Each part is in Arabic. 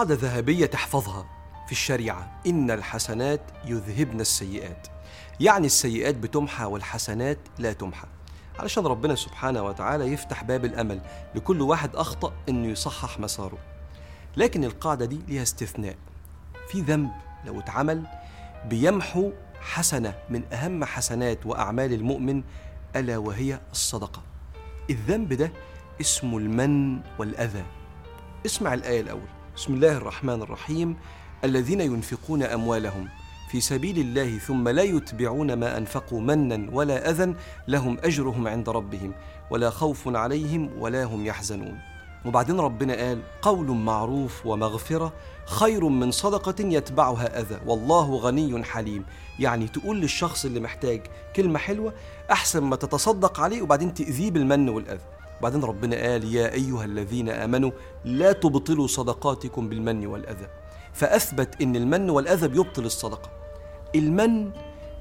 قاعدة ذهبية تحفظها في الشريعة. إن الحسنات يذهبن السيئات. يعني السيئات بتمحى والحسنات لا تمحى. علشان ربنا سبحانه وتعالى يفتح باب الأمل لكل واحد أخطأ إنه يصحح مساره. لكن القاعدة دي ليها استثناء. في ذنب لو اتعمل بيمحو حسنة من أهم حسنات وأعمال المؤمن ألا وهي الصدقة. الذنب ده اسمه المن والأذى. اسمع الآية الأول. بسم الله الرحمن الرحيم. الذين ينفقون أموالهم في سبيل الله ثم لا يتبعون ما أنفقوا منا ولا أذى لهم أجرهم عند ربهم ولا خوف عليهم ولا هم يحزنون. وبعدين ربنا قال قول معروف ومغفرة خير من صدقة يتبعها أذى. والله غني حليم. يعني تقول للشخص اللي محتاج كلمة حلوة أحسن ما تتصدق عليه وبعدين تأذيه بالمن والأذى. وبعدين ربنا قال يا أيها الذين آمنوا لا تبطلوا صدقاتكم بالمن والأذى. فأثبت إن المن والأذى بيبطل الصدقة. المن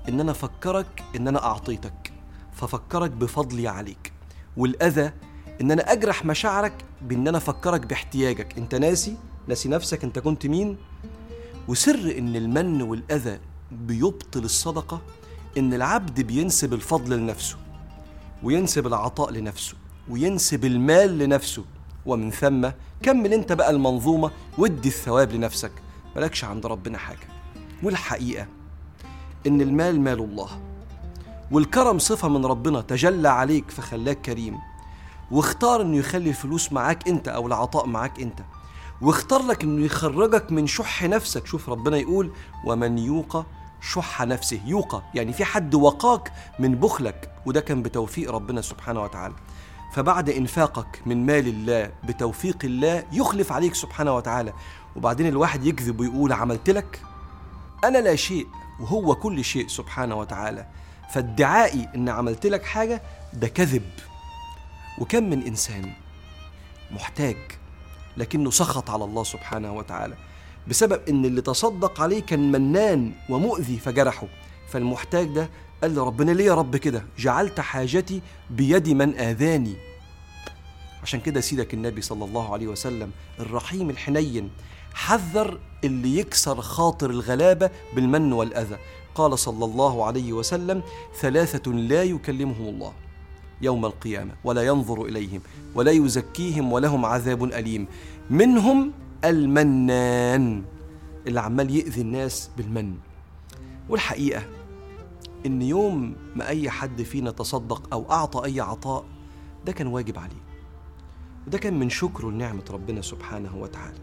إن أنا أفكرك إن أنا أعطيتك ففكرك بفضلي عليك. والأذى إن أنا أجرح مشاعرك بإن أنا أفكرك باحتياجك. أنت ناسي؟ ناسي نفسك؟ أنت كنت مين؟ وسر إن المن والأذى بيبطل الصدقة إن العبد بينسب الفضل لنفسه وينسب العطاء لنفسه. وينسب المال لنفسه. ومن ثم كمل انت بقى المنظومة وادي الثواب لنفسك. ملكش عند ربنا حاجة. والحقيقة إن المال مال الله. والكرم صفة من ربنا تجلى عليك فخلاك كريم. واختار إنه يخلي الفلوس معاك أنت أو العطاء معاك أنت. واختار لك إنه يخرجك من شح نفسك. شوف ربنا يقول ومن يوق شح نفسه. يوقى يعني في حد وقاك من بخلك. وده كان بتوفيق ربنا سبحانه وتعالى. فبعد إنفاقك من مال الله بتوفيق الله يخلف عليك سبحانه وتعالى. وبعدين الواحد يكذب ويقول عملت لك؟ أنا لا شيء وهو كل شيء سبحانه وتعالى. فادعائي إن عملت لك حاجة ده كذب. وكم من إنسان محتاج لكنه سخط على الله سبحانه وتعالى بسبب إن اللي تصدق عليه كان منان ومؤذي فجرحه. فالمحتاج ده قال لربنا ليه يا رب كده جعلت حاجتي بيد من آذاني. عشان كده سيدك النبي صلى الله عليه وسلم الرحيم الحنين حذر اللي يكسر خاطر الغلابة بالمن والأذى. قال صلى الله عليه وسلم ثلاثة لا يكلمهم الله يوم القيامة ولا ينظر إليهم ولا يزكيهم ولهم عذاب أليم. منهم المنان اللي عمال يأذي الناس بالمن. والحقيقة إن يوم ما أي حد فينا تصدق أو أعطى أي عطاء ده كان واجب عليه. وده كان من شكره لنعمة ربنا سبحانه وتعالى.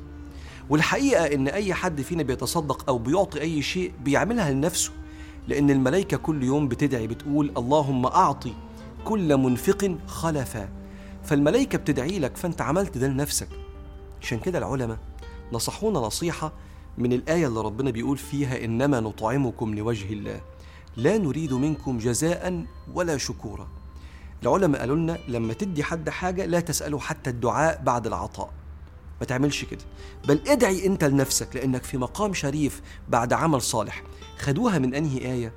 والحقيقة إن أي حد فينا بيتصدق أو بيعطي أي شيء بيعملها لنفسه لأن الملائكة كل يوم بتدعي بتقول اللهم أعطي كل منفق خلفا. فالملائكة بتدعي لك فأنت عملت ده لنفسك. عشان كده العلماء نصحونا نصيحة من الآية اللي ربنا بيقول فيها إنما نطعمكم لوجه الله. لا نريد منكم جزاء ولا شكورا. العلماء قالوا لنا لما تدي حد حاجة لا تسأله حتى الدعاء بعد العطاء. ما تعملش كده. بل ادعي انت لنفسك لانك في مقام شريف بعد عمل صالح. خدوها من انهي آية؟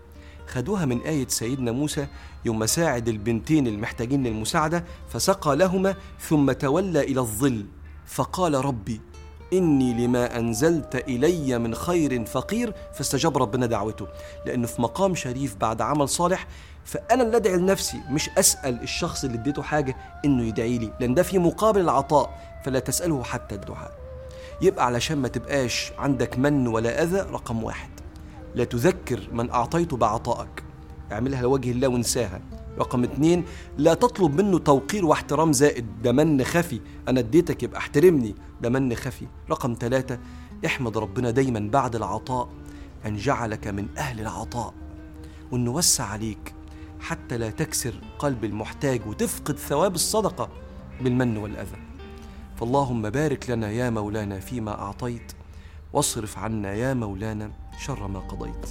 خدوها من آية سيدنا موسى يوم ساعد البنتين المحتاجين للمساعدة فسقى لهما ثم تولى إلى الظل. فقال ربي إني لما أنزلت إلي من خير فقير فاستجاب ربنا دعوته. لأنه في مقام شريف بعد عمل صالح فأنا اللي أدعي لنفسي مش أسأل الشخص اللي اديته حاجة إنه يدعي لي لأن ده في مقابل العطاء فلا تسأله حتى الدعاء. يبقى علشان ما تبقاش عندك من ولا أذى رقم واحد. لا تذكر من أعطيته بعطائك. اعملها لوجه الله وانساها. رقم اتنين لا تطلب منه توقير واحترام زائد ده من خفي أنا اديتك يبقى احترمني ده من خفي. رقم ثلاثة احمد ربنا دايما بعد العطاء أن جعلك من أهل العطاء وأنه وسع عليك حتى لا تكسر قلب المحتاج وتفقد ثواب الصدقة بالمن والأذى. فاللهم بارك لنا يا مولانا فيما أعطيت واصرف عنا يا مولانا شر ما قضيت.